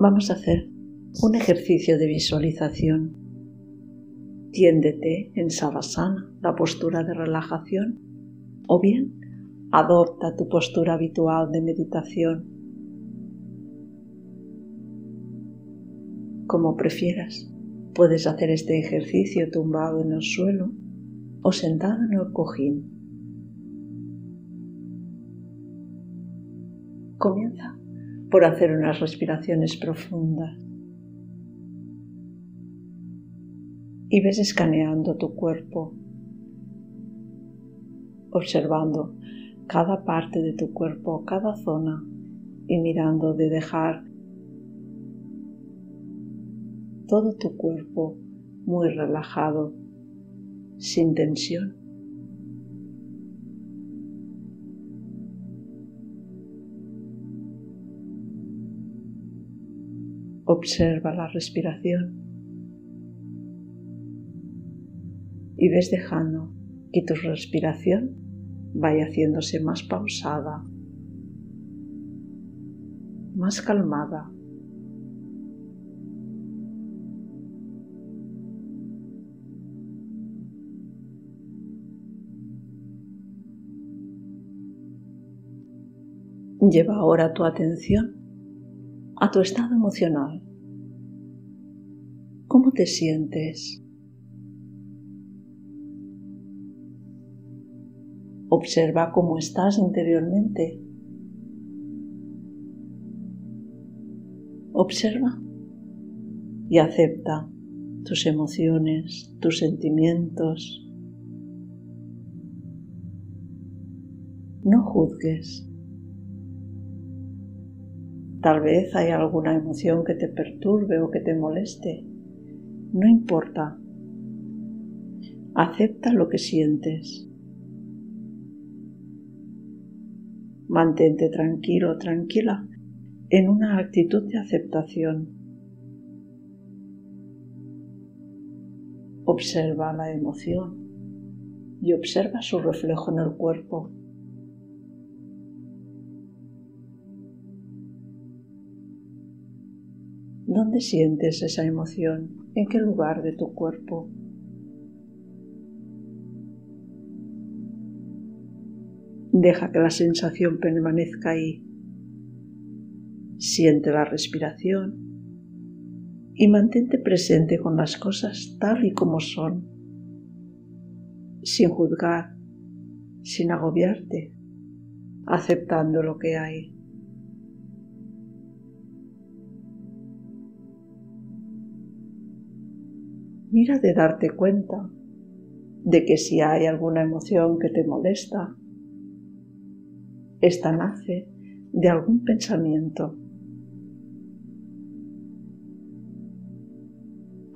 Vamos a hacer un ejercicio de visualización. Tiéndete en Savasana, la postura de relajación, o bien adopta tu postura habitual de meditación. Como prefieras, puedes hacer este ejercicio tumbado en el suelo o sentado en el cojín. Comienza por hacer unas respiraciones profundas y ves escaneando tu cuerpo, observando cada parte de tu cuerpo, cada zona y mirando de dejar todo tu cuerpo muy relajado, sin tensión. Observa la respiración y ves dejando que tu respiración vaya haciéndose más pausada, más calmada. Lleva ahora tu atención a tu estado emocional. ¿Cómo te sientes? Observa cómo estás interiormente. Observa y acepta tus emociones, tus sentimientos. No juzgues. Tal vez hay alguna emoción que te perturbe o que te moleste. No importa. Acepta lo que sientes. Mantente tranquilo, tranquila, en una actitud de aceptación. Observa la emoción y observa su reflejo en el cuerpo. ¿Dónde sientes esa emoción? ¿En qué lugar de tu cuerpo? Deja que la sensación permanezca ahí. Siente la respiración y mantente presente con las cosas tal y como son, sin juzgar, sin agobiarte, aceptando lo que hay. Mira de darte cuenta de que si hay alguna emoción que te molesta, esta nace de algún pensamiento.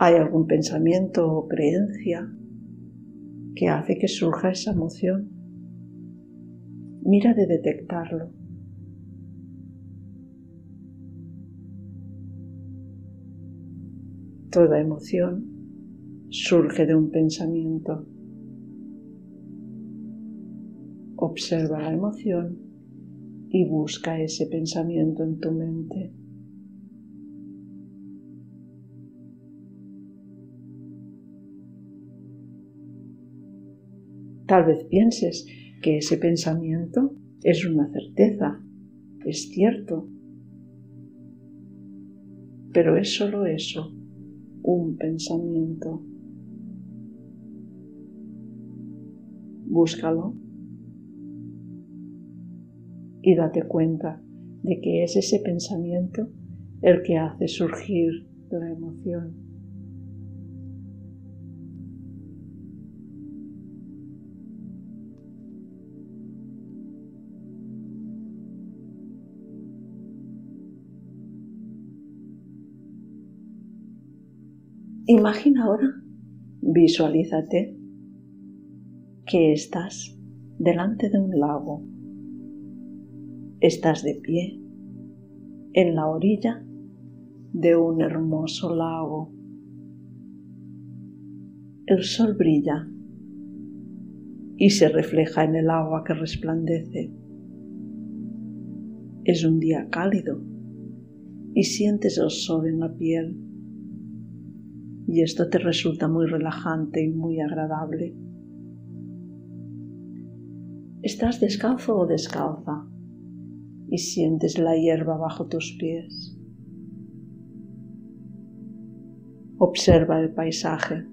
Hay algún pensamiento o creencia que hace que surja esa emoción. Mira de detectarlo. Toda emoción surge de un pensamiento. Observa la emoción y busca ese pensamiento en tu mente. Tal vez pienses que ese pensamiento es una certeza, es cierto, pero es solo eso, un pensamiento. Búscalo y date cuenta de que es ese pensamiento el que hace surgir la emoción. Imagina ahora, visualízate que estás delante de un lago. Estás de pie en la orilla de un hermoso lago. El sol brilla y se refleja en el agua que resplandece. Es un día cálido y sientes el sol en la piel. Y esto te resulta muy relajante y muy agradable. Estás descalzo o descalza y sientes la hierba bajo tus pies. Observa el paisaje,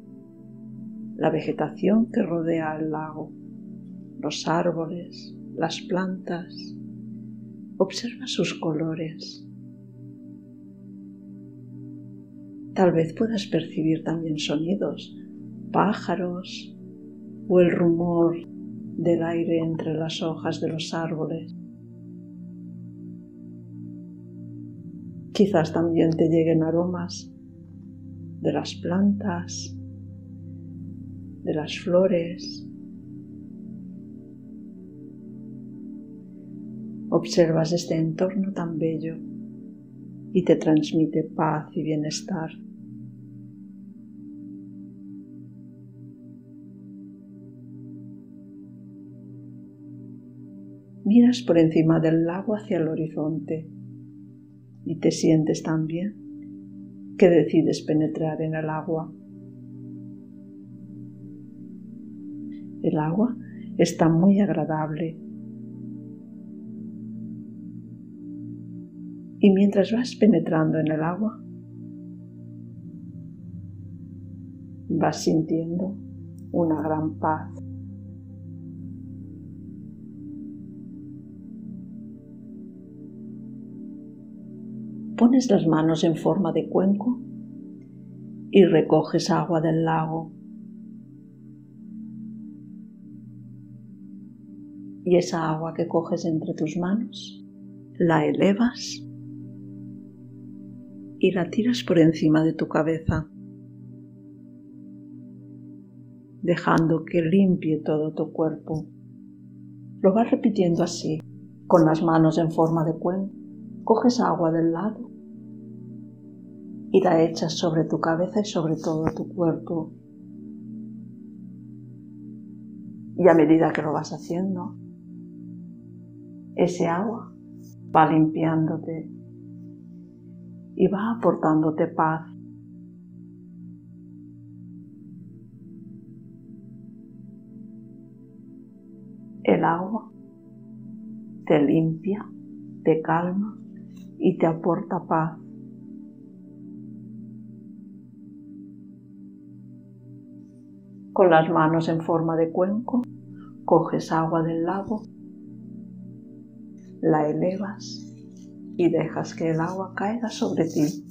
la vegetación que rodea el lago, los árboles, las plantas. Observa sus colores. Tal vez puedas percibir también sonidos, pájaros o el rumor del aire entre las hojas de los árboles. Quizás también te lleguen aromas de las plantas, de las flores. Observas este entorno tan bello y te transmite paz y bienestar. Miras por encima del lago hacia el horizonte y te sientes tan bien que decides penetrar en el agua. El agua está muy agradable y mientras vas penetrando en el agua, vas sintiendo una gran paz. Pones las manos en forma de cuenco y recoges agua del lago. Y esa agua que coges entre tus manos la elevas y la tiras por encima de tu cabeza, dejando que limpie todo tu cuerpo. Lo vas repitiendo así, con las manos en forma de cuenco. Coges agua del lado y la echas sobre tu cabeza y sobre todo tu cuerpo. Y a medida que lo vas haciendo, ese agua va limpiándote y va aportándote paz. El agua te limpia, te calma y te aporta paz. Con las manos en forma de cuenco, coges agua del lago, la elevas y dejas que el agua caiga sobre ti.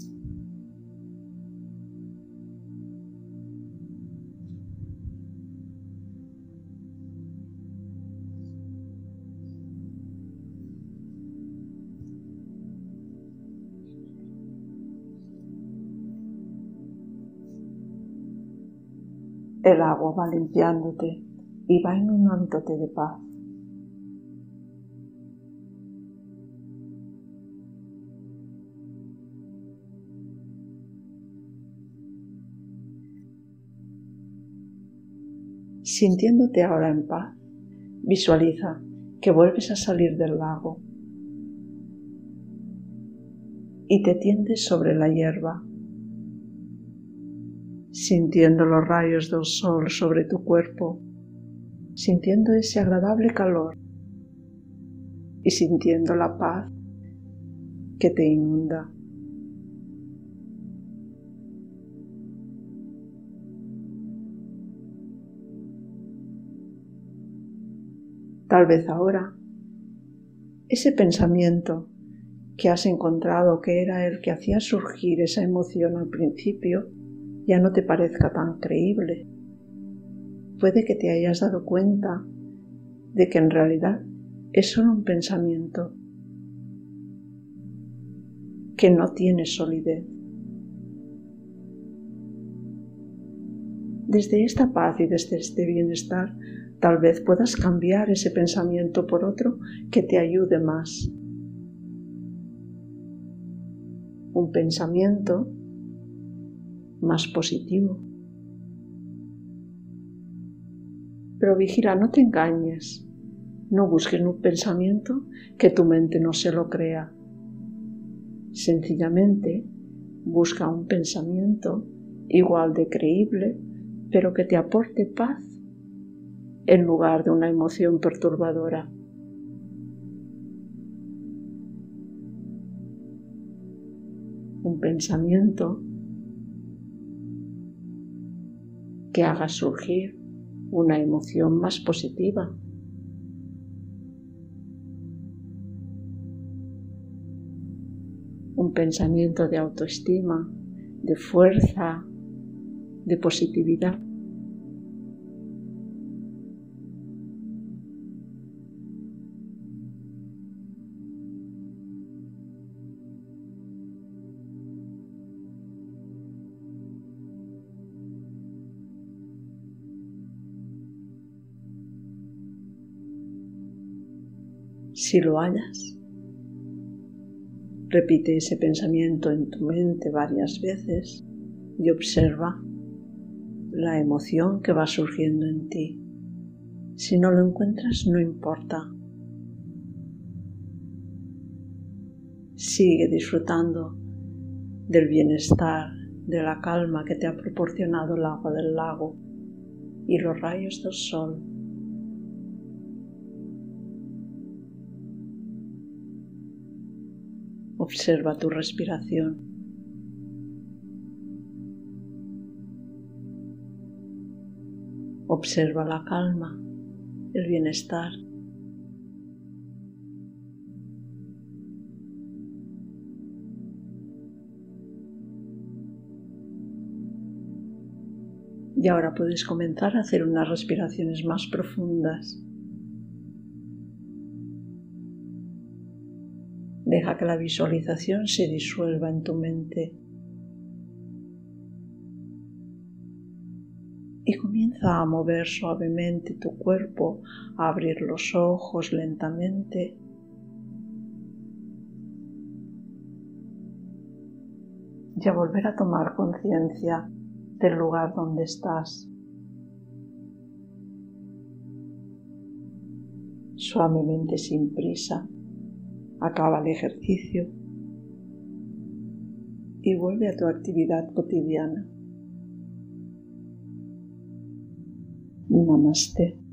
El agua va limpiándote y va inundándote de paz. Sintiéndote ahora en paz, visualiza que vuelves a salir del lago y te tiendes sobre la hierba sintiendo los rayos del sol sobre tu cuerpo, sintiendo ese agradable calor y sintiendo la paz que te inunda. Tal vez ahora ese pensamiento que has encontrado que era el que hacía surgir esa emoción al principio, ya no te parezca tan creíble. Puede que te hayas dado cuenta de que en realidad es solo un pensamiento que no tiene solidez. Desde esta paz y desde este bienestar, tal vez puedas cambiar ese pensamiento por otro que te ayude más. Un pensamiento más positivo. Pero vigila, no te engañes. No busques un pensamiento que tu mente no se lo crea. Sencillamente busca un pensamiento igual de creíble, pero que te aporte paz en lugar de una emoción perturbadora. Un pensamiento que haga surgir una emoción más positiva. Un pensamiento de autoestima, de fuerza, de positividad. Si lo hallas. Repite ese pensamiento en tu mente varias veces y observa la emoción que va surgiendo en ti. Si no lo encuentras, no importa. Sigue disfrutando del bienestar, de la calma que te ha proporcionado el agua del lago y los rayos del sol. Observa tu respiración. Observa la calma, el bienestar. Y ahora puedes comenzar a hacer unas respiraciones más profundas. Que la visualización se disuelva en tu mente. Y comienza a mover suavemente tu cuerpo, a abrir los ojos lentamente. Y a volver a tomar conciencia del lugar donde estás. Suavemente sin prisa acaba el ejercicio y vuelve a tu actividad cotidiana. Namaste.